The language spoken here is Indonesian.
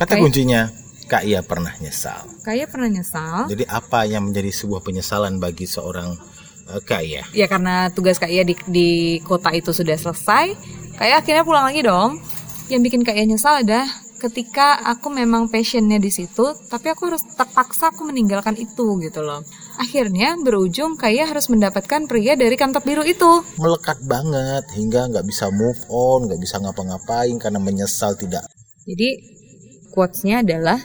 Kata Kayak- kuncinya Kak Ia pernah nyesal. Kayak pernah nyesal. Jadi apa yang menjadi sebuah penyesalan bagi seorang eh, Kak Ia? Ya karena tugas Kak Ia di, di kota itu sudah selesai, Kayak akhirnya pulang lagi dong. Yang bikin Kak Ia nyesal adalah ketika aku memang passionnya di situ, tapi aku harus terpaksa aku meninggalkan itu gitu loh. Akhirnya berujung kayak harus mendapatkan pria dari kantor biru itu. Melekat banget hingga nggak bisa move on, nggak bisa ngapa-ngapain karena menyesal tidak Jadi quotes-nya adalah